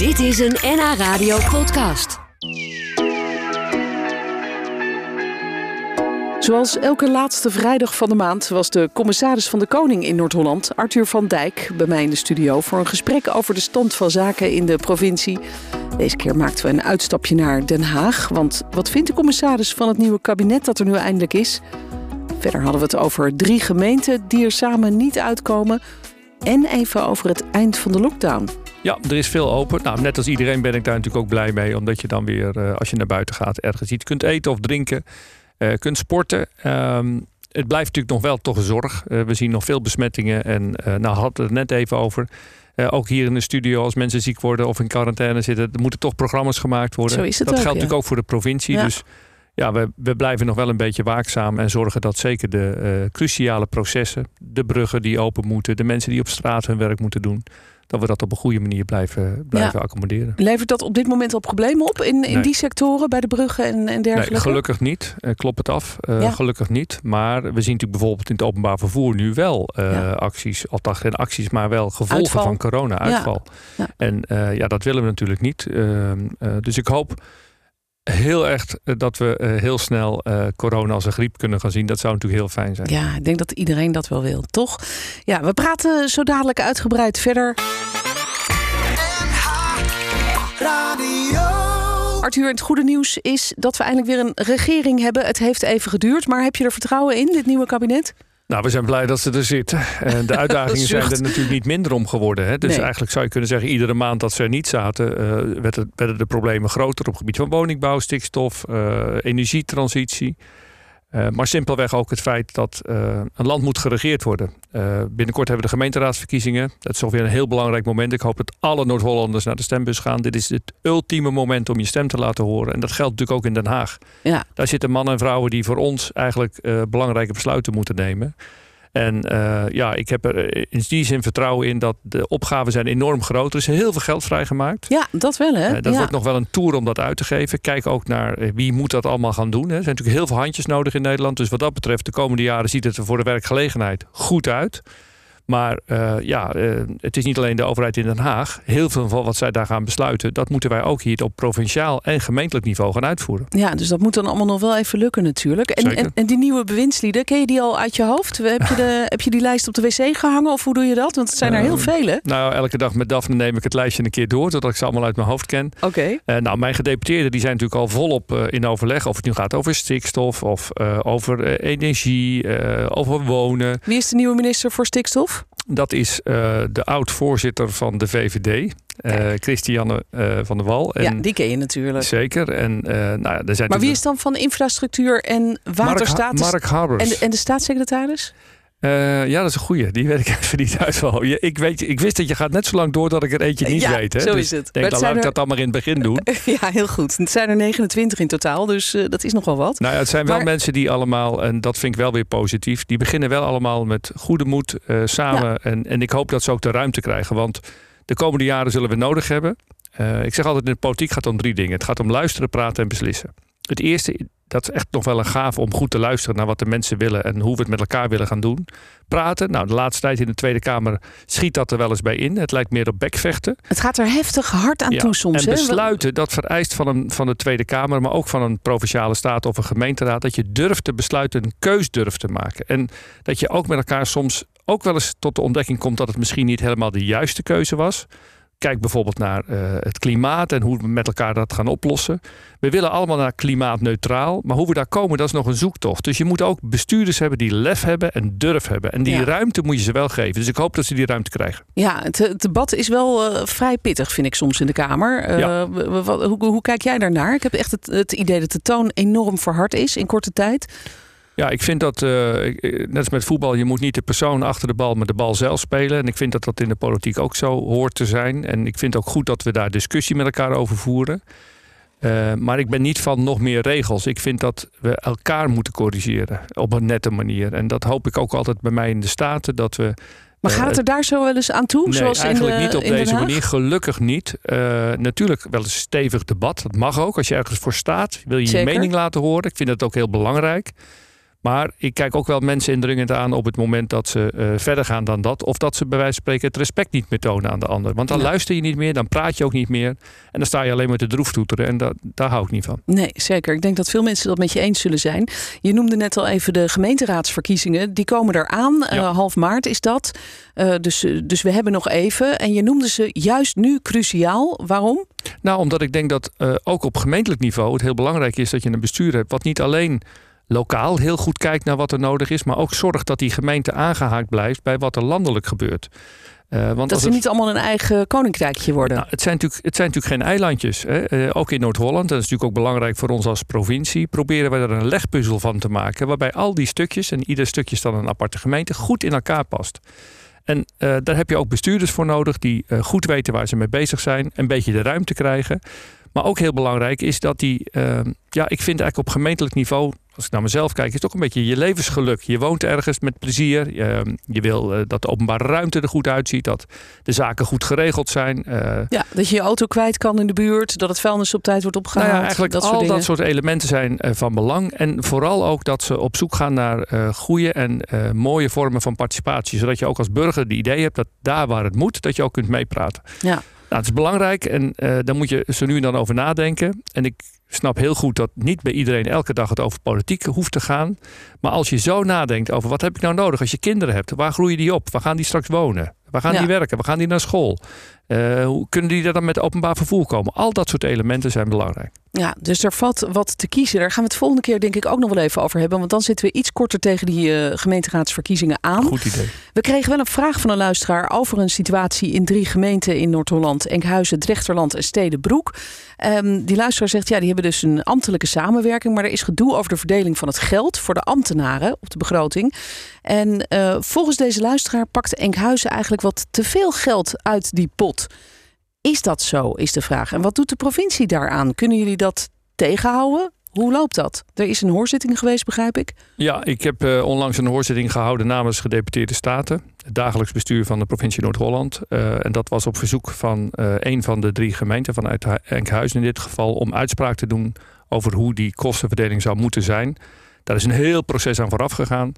Dit is een NH Radio podcast. Zoals elke laatste vrijdag van de maand was de commissaris van de Koning in Noord-Holland, Arthur van Dijk, bij mij in de studio voor een gesprek over de stand van zaken in de provincie. Deze keer maakten we een uitstapje naar Den Haag. Want wat vindt de commissaris van het nieuwe kabinet dat er nu eindelijk is? Verder hadden we het over drie gemeenten die er samen niet uitkomen. En even over het eind van de lockdown. Ja, er is veel open. Nou, net als iedereen ben ik daar natuurlijk ook blij mee. Omdat je dan weer, uh, als je naar buiten gaat, ergens iets kunt eten of drinken. Uh, kunt sporten. Um, het blijft natuurlijk nog wel toch een zorg. Uh, we zien nog veel besmettingen. En nou hadden we het net even over. ook hier in de studio, als mensen ziek worden of in quarantaine zitten, er moeten toch programma's gemaakt worden. Zo is het dat ook, geldt ja. natuurlijk ook voor de provincie. Ja. Dus ja, we, we blijven nog wel een beetje waakzaam en zorgen dat zeker de uh, cruciale processen, de bruggen die open moeten, de mensen die op straat hun werk moeten doen, dat we dat op een goede manier blijven, blijven Ja. accommoderen. Levert dat op dit moment al problemen op in, in Nee. die sectoren, bij de bruggen en, en dergelijke? Nee, gelukkig niet. Eh, klopt het af. Ja. Gelukkig niet. Maar we zien natuurlijk bijvoorbeeld in het openbaar vervoer nu wel eh, Ja. acties. Althans geen acties, maar wel gevolgen Uitval. van corona. Uitval. En ja, dat willen we natuurlijk niet. Ehm, eh, dus ik hoop heel echt eh, dat we eh, heel snel eh, corona als een griep kunnen gaan zien. Dat zou natuurlijk heel fijn zijn. Ja, ik denk dat iedereen dat wel wil, toch? Ja, we praten zo dadelijk uitgebreid verder. Arthur, het goede nieuws is dat we eindelijk weer een regering hebben. Het heeft even geduurd, maar heb je er vertrouwen in, dit nieuwe kabinet? Nou, we zijn blij dat ze er zit. En de uitdagingen zijn er natuurlijk niet minder om geworden. Hè? Dus Nee. eigenlijk zou je kunnen zeggen, iedere maand dat ze er niet zaten, eh, werden de problemen groter op het gebied van woningbouw, stikstof, eh, energietransitie. Eh, maar simpelweg ook het feit dat eh, een land moet geregeerd worden. Eh, binnenkort hebben we de gemeenteraadsverkiezingen. Dat is alweer een heel belangrijk moment. Ik hoop dat alle Noord-Hollanders naar de stembus gaan. Dit is het ultieme moment om je stem te laten horen. En dat geldt natuurlijk ook in Den Haag. Ja, Daar zitten mannen en vrouwen die voor ons eigenlijk belangrijke besluiten moeten nemen. En eh, ja, ik heb er in die zin vertrouwen in dat de opgaven zijn enorm groot. Er is heel veel geld vrijgemaakt. ja dat wel hè? Eh, dat ja. wordt nog wel een tour om dat uit te geven. Kijk ook naar eh, wie moet dat allemaal gaan doen. Hè. Er zijn natuurlijk heel veel handjes nodig in Nederland. Dus wat dat betreft, de komende jaren ziet het er voor de werkgelegenheid goed uit. Maar eh, ja, eh, het is niet alleen de overheid in Den Haag. Heel veel van wat zij daar gaan besluiten, dat moeten wij ook hier op provinciaal en gemeentelijk niveau gaan uitvoeren. Ja, dus dat moet dan allemaal nog wel even lukken natuurlijk. En, en, en die nieuwe bewindslieden, ken je die al uit je hoofd? Heb je, de, heb je die lijst op de wc gehangen of hoe doe je dat? Want het zijn er heel Eh, veel hè? Nou, elke dag met Daphne neem ik het lijstje een keer door, zodat ik ze allemaal uit mijn hoofd ken. Oké. Eh, nou, mijn gedeputeerden die zijn natuurlijk al volop in overleg. Of het nu gaat over stikstof, of over energie, over wonen. Wie is de nieuwe minister voor stikstof? Dat is eh, de oud-voorzitter van de VVD, eh, Christiane eh, van der Wal. En, ja, die ken je natuurlijk. Zeker. En, nou ja, er zijn Maar wie is dan van infrastructuur en waterstaat? Mark, Mark Harbers. en, de, en de staatssecretaris? Eh, ja, dat is een goeie. Die weet ik even niet uit. wel. Je- Ik, weet, ik wist dat je gaat net zo lang door dat ik er eentje niet Ja, weet. Hè? zo Dus is het. Denk, het dan laat ik dat dan maar in het begin doen. Ja, heel goed. Het zijn er 29 in totaal, dus eh, dat is nogal wat. Nou ja, het zijn wel mensen die allemaal, en dat vind ik wel weer positief, die beginnen wel allemaal met goede moed eh, samen. En, en ik hoop dat ze ook de ruimte krijgen, want de komende jaren zullen we nodig hebben. Ik zeg altijd, in de politiek gaat het om drie dingen. Het gaat om luisteren, praten en beslissen. Het eerste, dat is echt nog wel een gave om goed te luisteren naar wat de mensen willen en hoe we het met elkaar willen gaan doen. Praten, nou de laatste tijd in de Tweede Kamer schiet dat er wel eens bij in. Het lijkt meer op bekvechten. Het gaat er heftig hard aan Ja, toe soms. En besluiten, dat vereist van, een, van de Tweede Kamer, maar ook van een provinciale staat of een gemeenteraad, dat je durft te besluiten, een keus durft te maken. En dat je ook met elkaar soms ook wel eens tot de ontdekking komt dat het misschien niet helemaal de juiste keuze was. Kijk bijvoorbeeld naar eh, het klimaat en hoe we met elkaar dat gaan oplossen. We willen allemaal naar klimaatneutraal, maar hoe we daar komen, dat is nog een zoektocht. Dus je moet ook bestuurders hebben die lef hebben en durf hebben. En die Ja. ruimte moet je ze wel geven. Dus ik hoop dat ze die ruimte krijgen. Ja, het, het debat is wel eh, vrij pittig, vind ik soms in de Kamer. Eh, Ja. hoe, hoe kijk jij daarnaar? Ik heb echt het, het idee dat de toon enorm verhard is in korte tijd. Ja, ik vind dat, eh, eh, net als met voetbal, je moet niet de persoon achter de bal, maar de bal zelf spelen. En ik vind dat dat in de politiek ook zo hoort te zijn. En ik vind ook goed dat we daar discussie met elkaar over voeren. Eh, maar ik ben niet van nog meer regels. Ik vind dat we elkaar moeten corrigeren op een nette manier. En dat hoop ik ook altijd bij mij in de Staten. Dat we Maar gaat het er daar zo wel eens aan toe? Nee, zoals in eigenlijk de, niet op in deze manier. Gelukkig niet. Natuurlijk wel een stevig debat. Dat mag ook. Als je ergens voor staat, wil je Zeker. je mening laten horen. Ik vind dat ook heel belangrijk. Maar ik kijk ook wel mensen indringend aan op het moment dat ze uh, verder gaan dan dat. Of dat ze bij wijze van spreken het respect niet meer tonen aan de ander. Want dan Ja. luister je niet meer, dan praat je ook niet meer. En dan sta je alleen maar te droeftoeteren. En dat, daar hou ik niet van. Nee, zeker. Ik denk dat veel mensen dat met je eens zullen zijn. Je noemde net al even de gemeenteraadsverkiezingen. Die komen eraan. Eh, half maart is dat. Eh, dus, eh, dus we hebben nog even. En je noemde ze juist nu cruciaal. Waarom? Nou, omdat ik denk dat eh, ook op gemeentelijk niveau het heel belangrijk is dat je een bestuur hebt. wat niet alleen lokaal heel goed kijkt naar wat er nodig is. maar ook zorgt dat die gemeente aangehaakt blijft bij wat er landelijk gebeurt. Eh, want Dat ze het- niet allemaal een eigen koninkrijkje worden. Nou, het, zijn natuurlijk, het zijn natuurlijk geen eilandjes. Hè? Eh, ook in Noord-Holland, dat is natuurlijk ook belangrijk voor ons als provincie, proberen we er een legpuzzel van te maken. Waarbij al die stukjes, en ieder stukje is dan een aparte gemeente, goed in elkaar past. En eh, daar heb je ook bestuurders voor nodig die goed weten waar ze mee bezig zijn, een beetje de ruimte krijgen. Maar ook heel belangrijk is dat die, eh, ja, ik vind eigenlijk op gemeentelijk niveau, als ik naar mezelf kijk, is het ook een beetje je levensgeluk. Je woont ergens met plezier. Je, je wil eh, dat de openbare ruimte er goed uitziet, dat de zaken goed geregeld zijn. eh, Ja, dat je je auto kwijt kan in de buurt. Dat het vuilnis op tijd wordt opgehaald. nou ja, eigenlijk dat al soort dat soort elementen zijn eh, van belang. En vooral ook dat ze op zoek gaan naar eh goede en mooie vormen van participatie. Zodat je ook als burger het idee hebt dat daar waar het moet, dat je ook kunt meepraten. Ja. Nou, het is belangrijk en eh daar moet je zo nu en dan over nadenken. En ik snap heel goed dat niet bij iedereen elke dag het over politiek hoeft te gaan. Maar als je zo nadenkt over wat heb ik nou nodig als je kinderen hebt, waar groeien die op? Waar gaan die straks wonen? Waar gaan Ja. die werken? Waar gaan die naar school? Eh, hoe kunnen die daar dan met openbaar vervoer komen? Al dat soort elementen zijn belangrijk. Ja, dus er valt wat te kiezen. Daar gaan we het volgende keer denk ik ook nog wel even over hebben. Want dan zitten we iets korter tegen die eh, gemeenteraadsverkiezingen aan. Goed idee. We kregen wel een vraag van een luisteraar over een situatie in drie gemeenten in Noord-Holland: Enkhuizen, Drechterland en Stedenbroek. Ehm, die luisteraar zegt: ja, die hebben dus een ambtelijke samenwerking, maar er is gedoe over de verdeling van het geld voor de ambtenaren op de begroting. En eh, volgens deze luisteraar pakt Enkhuizen eigenlijk wat te veel geld uit die pot. Is dat zo, is de vraag. En wat doet de provincie daaraan? Kunnen jullie dat tegenhouden? Hoe loopt dat? Er is een hoorzitting geweest, begrijp ik. Ja, ik heb eh, onlangs een hoorzitting gehouden namens gedeputeerde staten. Het dagelijks bestuur van de provincie Noord-Holland. Eh, en dat was op verzoek van een van de drie gemeenten, vanuit Enkhuizen in dit geval, om uitspraak te doen over hoe die kostenverdeling zou moeten zijn. Daar is een heel proces aan vooraf gegaan.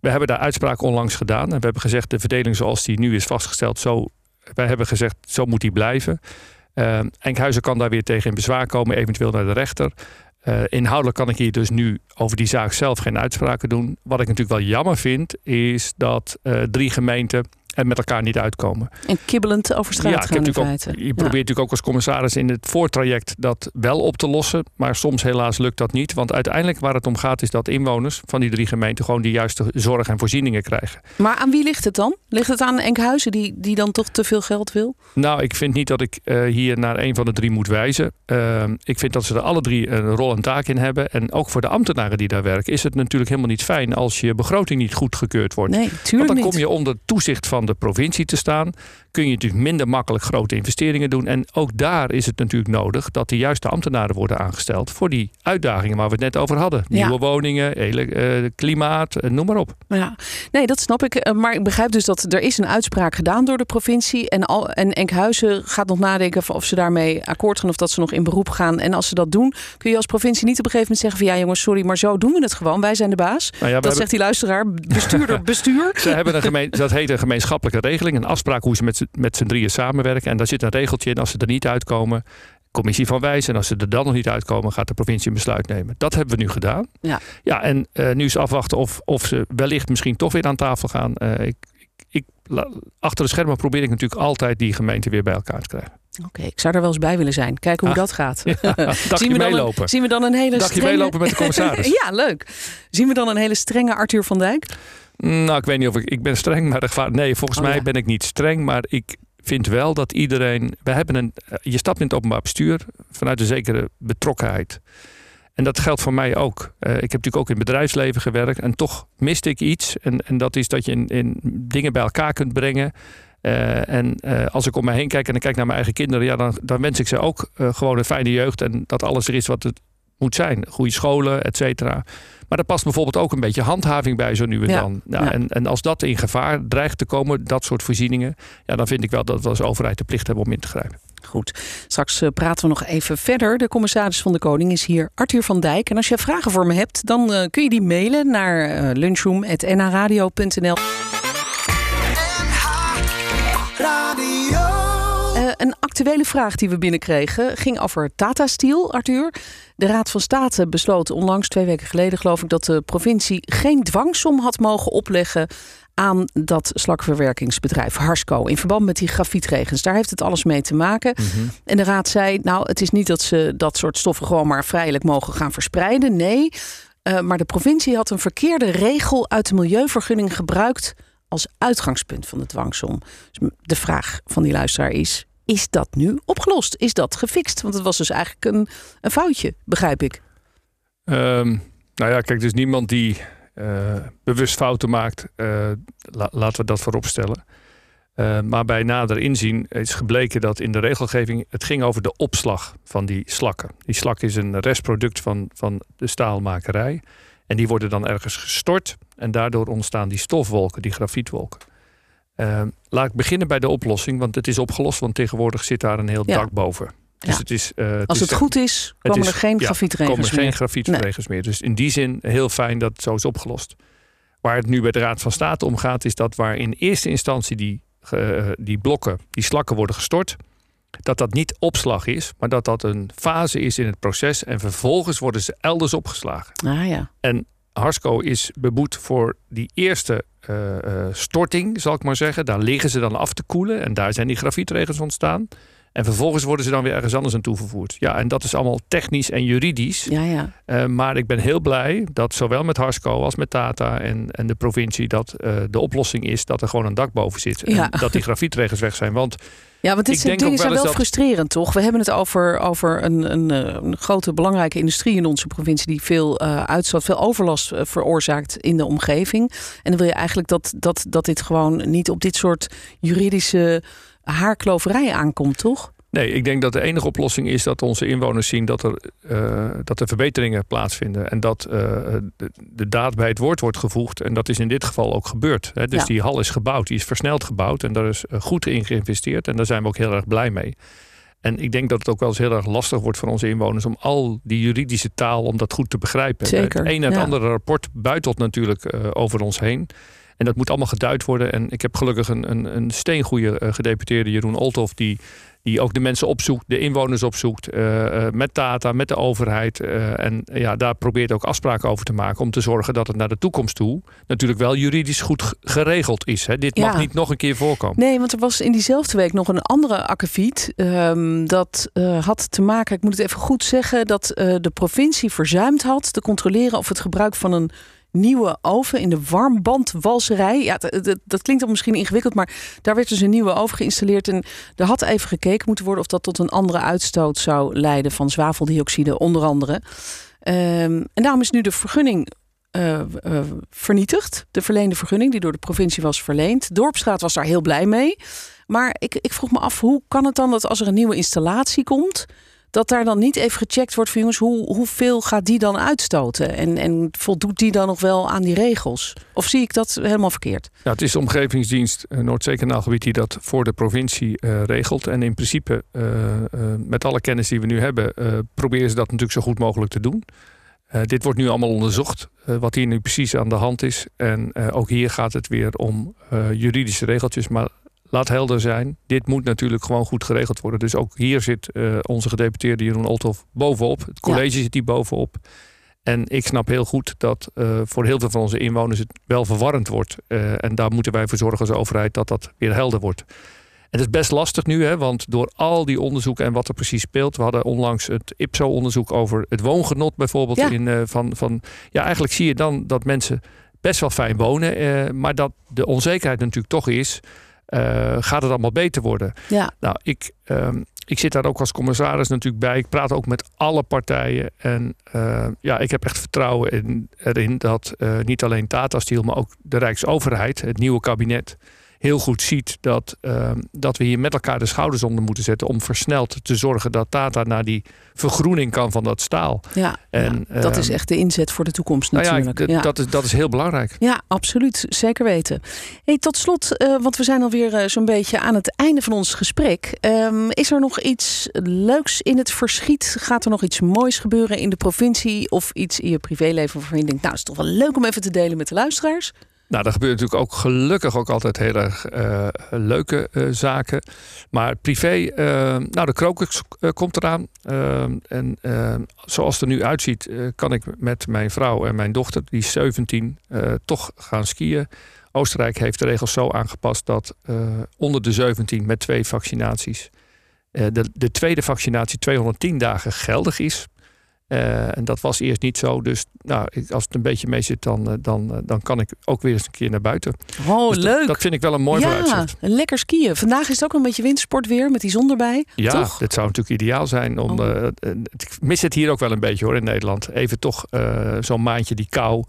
We hebben daar uitspraak onlangs gedaan. En we hebben gezegd, de verdeling zoals die nu is vastgesteld, zo, wij hebben gezegd, zo moet die blijven. Eh, Enkhuizen kan daar weer tegen in bezwaar komen, eventueel naar de rechter. Uh, inhoudelijk kan ik hier dus nu over die zaak zelf geen uitspraken doen. Wat ik natuurlijk wel jammer vind, is dat uh, drie gemeenten er met elkaar niet uitkomen. En kibbelend over straat ja, gaan in natuurlijk feite. ook, Je probeert ja. natuurlijk ook als commissaris in het voortraject dat wel op te lossen. Maar soms helaas lukt dat niet. Want uiteindelijk waar het om gaat is dat inwoners van die drie gemeenten gewoon de juiste zorg en voorzieningen krijgen. Maar aan wie ligt het dan? Ligt het aan Enkhuizen die, die dan toch te veel geld wil? Nou, ik vind niet dat ik uh, hier naar een van de drie moet wijzen. Uh, ik vind dat ze er alle drie een rol en taak in hebben. En ook voor de ambtenaren die daar werken is het natuurlijk helemaal niet fijn als je begroting niet goedgekeurd wordt. Nee, tuurlijk Want dan kom je onder toezicht van de provincie te staan. Kun je natuurlijk minder makkelijk grote investeringen doen. En ook daar is het natuurlijk nodig dat de juiste ambtenaren worden aangesteld voor die uitdagingen waar we het net over hadden. Nieuwe Ja. woningen, hele, uh, klimaat, uh, noem maar op. Ja, nee, dat snap ik. Uh, Maar ik begrijp dus dat er is een uitspraak gedaan door de provincie. En, al, en Enkhuizen gaat nog nadenken of ze daarmee akkoord gaan of dat ze nog in beroep gaan. En als ze dat doen, kun je als provincie niet op een gegeven moment zeggen van ja jongens, sorry, maar zo doen we het gewoon. Wij zijn de baas. Nou ja, dat zegt die luisteraar, bestuurder, bestuur. Ze hebben een gemeen, dat heet een gemeenschappelijke regeling, een afspraak hoe ze met, z'n- met z'n drieën samenwerken. En daar zit een regeltje in als ze er niet uitkomen. Commissie van wijs. En als ze er dan nog niet uitkomen, gaat de provincie een besluit nemen. Dat hebben we nu gedaan. Ja. Ja, en eh, nu is afwachten of, of ze wellicht misschien toch weer aan tafel gaan. Eh, ik, ik, achter de schermen probeer ik natuurlijk altijd die gemeenten weer bij elkaar te krijgen. Oké, ik zou er wel eens bij willen zijn. Kijken hoe Ah. dat gaat. Ja, Zien we, dan meelopen. een, zien we dan een hele Dagje strenge... meelopen met de commissaris. ja, leuk. Zien we dan een hele strenge Arthur van Dijk? Nou, ik weet niet of ik, ik ben streng, maar de gevaar, nee, volgens Oh, mij ja. ben ik niet streng, maar ik vind wel dat iedereen, we hebben een, je stapt in het openbaar bestuur vanuit een zekere betrokkenheid. En dat geldt voor mij ook. Eh, ik heb natuurlijk ook in het bedrijfsleven gewerkt en toch miste ik iets. En, en dat is dat je in, in dingen bij elkaar kunt brengen. Eh, en eh, als ik om me heen kijk en ik kijk naar mijn eigen kinderen, ja, dan, dan wens ik ze ook eh, gewoon een fijne jeugd. En dat alles er is wat het moet zijn. Goede scholen, et cetera. Maar daar past bijvoorbeeld ook een beetje handhaving bij zo nu en Ja, dan. Nou, ja. en, en als dat in gevaar dreigt te komen, dat soort voorzieningen, ja, dan vind ik wel dat we als overheid de plicht hebben om in te grijpen. Goed, straks eh, praten we nog even verder. De commissaris van de Koning is hier, Arthur van Dijk. En als je vragen voor me hebt, dan eh, kun je die mailen naar eh lunchroom.nhradio.nl. een actuele vraag die we binnenkregen ging over Tata Steel, Arthur. De Raad van State besloot onlangs, twee weken geleden geloof ik, dat de provincie geen dwangsom had mogen opleggen aan dat slakverwerkingsbedrijf Harsco in verband met die grafietregens. Daar heeft het alles mee te maken. En de Raad zei, nou, het is niet dat ze dat soort stoffen gewoon maar vrijelijk mogen gaan verspreiden. Nee, eh, maar de provincie had een verkeerde regel uit de milieuvergunning gebruikt als uitgangspunt van de dwangsom. Dus de vraag van die luisteraar is: is dat nu opgelost? Is dat gefixt? Want het was dus eigenlijk een, een foutje, begrijp ik. Ehm, nou ja, kijk, is niemand die eh, bewust fouten maakt. Eh, la- laten we dat voorop stellen. Eh, maar bij nader inzien is gebleken dat in de regelgeving het ging over de opslag van die slakken. Die slak is een restproduct van, van de staalmakerij. En die worden dan ergens gestort. En daardoor ontstaan die stofwolken, die grafietwolken. Eh, laat ik beginnen bij de oplossing, want het is opgelost. Want tegenwoordig zit daar een heel Ja. dak boven. Dus Ja. het is, eh, het Als het goed is, komen er geen grafietregels komen er geen meer. grafietregels meer. Dus in die zin heel fijn dat het zo is opgelost. Waar het nu bij de Raad van State om gaat, is dat waar in eerste instantie die, eh, die blokken, die slakken worden gestort, dat dat niet opslag is, maar dat dat een fase is in het proces en vervolgens worden ze elders opgeslagen. Ah ja, En Harsco is beboet voor die eerste eh, eh, storting, zal ik maar zeggen. Daar liggen ze dan af te koelen en daar zijn die grafietregels ontstaan. En vervolgens worden ze dan weer ergens anders aan toegevoerd. Ja, en dat is allemaal technisch en juridisch. ja, ja. Eh, maar ik ben heel blij dat zowel met Harsco als met Tata en, en de provincie... dat eh, de oplossing is dat er gewoon een dak boven zit. Ja. En dat die grafietregels weg zijn. Want Ja, want dit denk dingen zijn wel dat- frustrerend, toch? We hebben het over, over een, een, eh, een grote belangrijke industrie in onze provincie... die veel uitstoot, veel overlast veroorzaakt in de omgeving. En dan wil je eigenlijk dat, dat, dat dit gewoon niet op dit soort juridische haarkloverij aankomt, toch? nee, ik denk dat de enige oplossing is dat onze inwoners zien... dat er, eh, dat er verbeteringen plaatsvinden. En dat eh, de, de daad bij het woord wordt gevoegd. En dat is in dit geval ook gebeurd. Hè. Dus Ja. die hal is gebouwd, die is versneld gebouwd. En daar is eh, goed in geïnvesteerd. En daar zijn we ook heel erg blij mee. En ik denk dat het ook wel eens heel erg lastig wordt voor onze inwoners om al die juridische taal om dat goed te begrijpen. Zeker, Het een en het ja. andere rapport buitelt natuurlijk over ons heen. En dat moet allemaal geduid worden. En ik heb gelukkig een, een, een steengoede eh, gedeputeerde Jeroen Olthoff die, die ook de mensen opzoekt, de inwoners opzoekt, eh, eh, met data, met de overheid. en ja, daar probeert ook afspraken over te maken om te zorgen dat het naar de toekomst toe natuurlijk wel juridisch goed geregeld is. Hè. Dit mag niet nog een keer voorkomen. Nee, want er was in diezelfde week nog een andere akkefiet. ehm, dat had te maken, ik moet het even goed zeggen, dat de provincie verzuimd had te controleren of het gebruik van een nieuwe oven in de warmbandwalserij. Ja, dat, klinkt dan misschien ingewikkeld, maar daar werd dus een nieuwe oven geïnstalleerd. En er had even gekeken moeten worden of dat tot een andere uitstoot zou leiden van zwaveldioxide, onder andere. Ehm, en daarom is nu de vergunning eh, eh, vernietigd. De verleende vergunning die door de provincie was verleend. Dorpsstraat was daar heel blij mee. Maar ik, ik vroeg me af, hoe kan het dan dat als er een nieuwe installatie komt... dat daar dan niet even gecheckt wordt van jongens... Hoe, hoeveel gaat die dan uitstoten? En, en voldoet die dan nog wel aan die regels? Of zie ik dat helemaal verkeerd? Ja, het is de omgevingsdienst uh, Noordzeekanaalgebied die dat voor de provincie uh, regelt. En in principe, uh, met alle kennis die we nu hebben, proberen ze dat natuurlijk zo goed mogelijk te doen. Dit wordt nu allemaal onderzocht, wat hier nu precies aan de hand is. En ook hier gaat het weer om juridische regeltjes. Maar laat helder zijn, dit moet natuurlijk gewoon goed geregeld worden. Dus ook hier zit onze gedeputeerde Jeroen Olthoff bovenop. Het college ja. zit hier bovenop. En ik snap heel goed dat uh, voor heel veel van onze inwoners het wel verwarrend wordt. Uh, en daar moeten wij voor zorgen als overheid dat dat weer helder wordt. En het is best lastig nu, hè, want door al die onderzoeken en wat er precies speelt. We hadden onlangs het IPSO-onderzoek over het woongenot bijvoorbeeld. Ja. In, van, van, ja, eigenlijk zie je dan dat mensen best wel fijn wonen. eh, maar dat de onzekerheid natuurlijk toch is. Uh, gaat het allemaal beter worden? Ja. Nou, ik, um, ik zit daar ook als commissaris natuurlijk bij. Ik praat ook met alle partijen. En uh, ja, ik heb echt vertrouwen in, erin dat uh, niet alleen Tata Steel, maar ook de Rijksoverheid, het nieuwe kabinet, heel goed ziet dat, ehm, dat we hier met elkaar de schouders onder moeten zetten om versneld te zorgen dat Tata naar die vergroening kan van dat staal. Ja, en, dat is ehm, echt de inzet voor de toekomst natuurlijk. Nou ja, Dat, is, dat is heel belangrijk. Ja, absoluut. Zeker weten. Hey, tot slot, uh, want we zijn alweer uh, zo'n beetje aan het einde van ons gesprek. Um, is er nog iets leuks in het verschiet? Gaat er nog iets moois gebeuren in de provincie of iets in je privéleven waarvan je denkt, nou, is toch wel leuk om even te delen met de luisteraars? Nou, er gebeuren natuurlijk ook gelukkig ook altijd heel erg uh, leuke uh, zaken. Maar privé, uh, nou, de krokus komt eraan. en zoals het er nu uitziet, kan ik met mijn vrouw en mijn dochter, die is 17, toch gaan skiën. Oostenrijk heeft de regels zo aangepast dat onder de 17 met twee vaccinaties de tweede vaccinatie 210 dagen geldig is. Uh, en dat was eerst niet zo. Dus nou, als het een beetje mee zit, dan, uh, dan, uh, dan kan ik ook weer eens een keer naar buiten. Oh, dus leuk. Dat, dat, vind ik wel een mooi ja, vooruitzicht. lekker skiën. Vandaag is het ook een beetje wintersport weer met die zon erbij. Ja, toch? dit zou natuurlijk ideaal zijn. Om, oh. ik mis het hier ook wel een beetje hoor in Nederland. Even toch zo'n maandje die kou.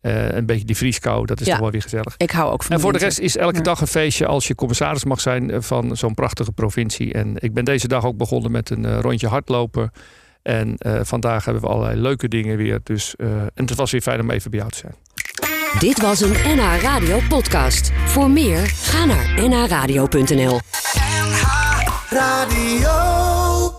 een beetje die vrieskou, dat is ja, toch wel weer gezellig. Ik hou ook van En voor de rest is elke dag een feestje als je commissaris mag zijn van zo'n prachtige provincie. En ik ben deze dag ook begonnen met een rondje hardlopen. En uh, vandaag hebben we allerlei leuke dingen weer. Dus, uh, en het was weer fijn om even bij jou te zijn. Dit was een NH Radio podcast. Voor meer, ga naar nhradio.nl NH Radio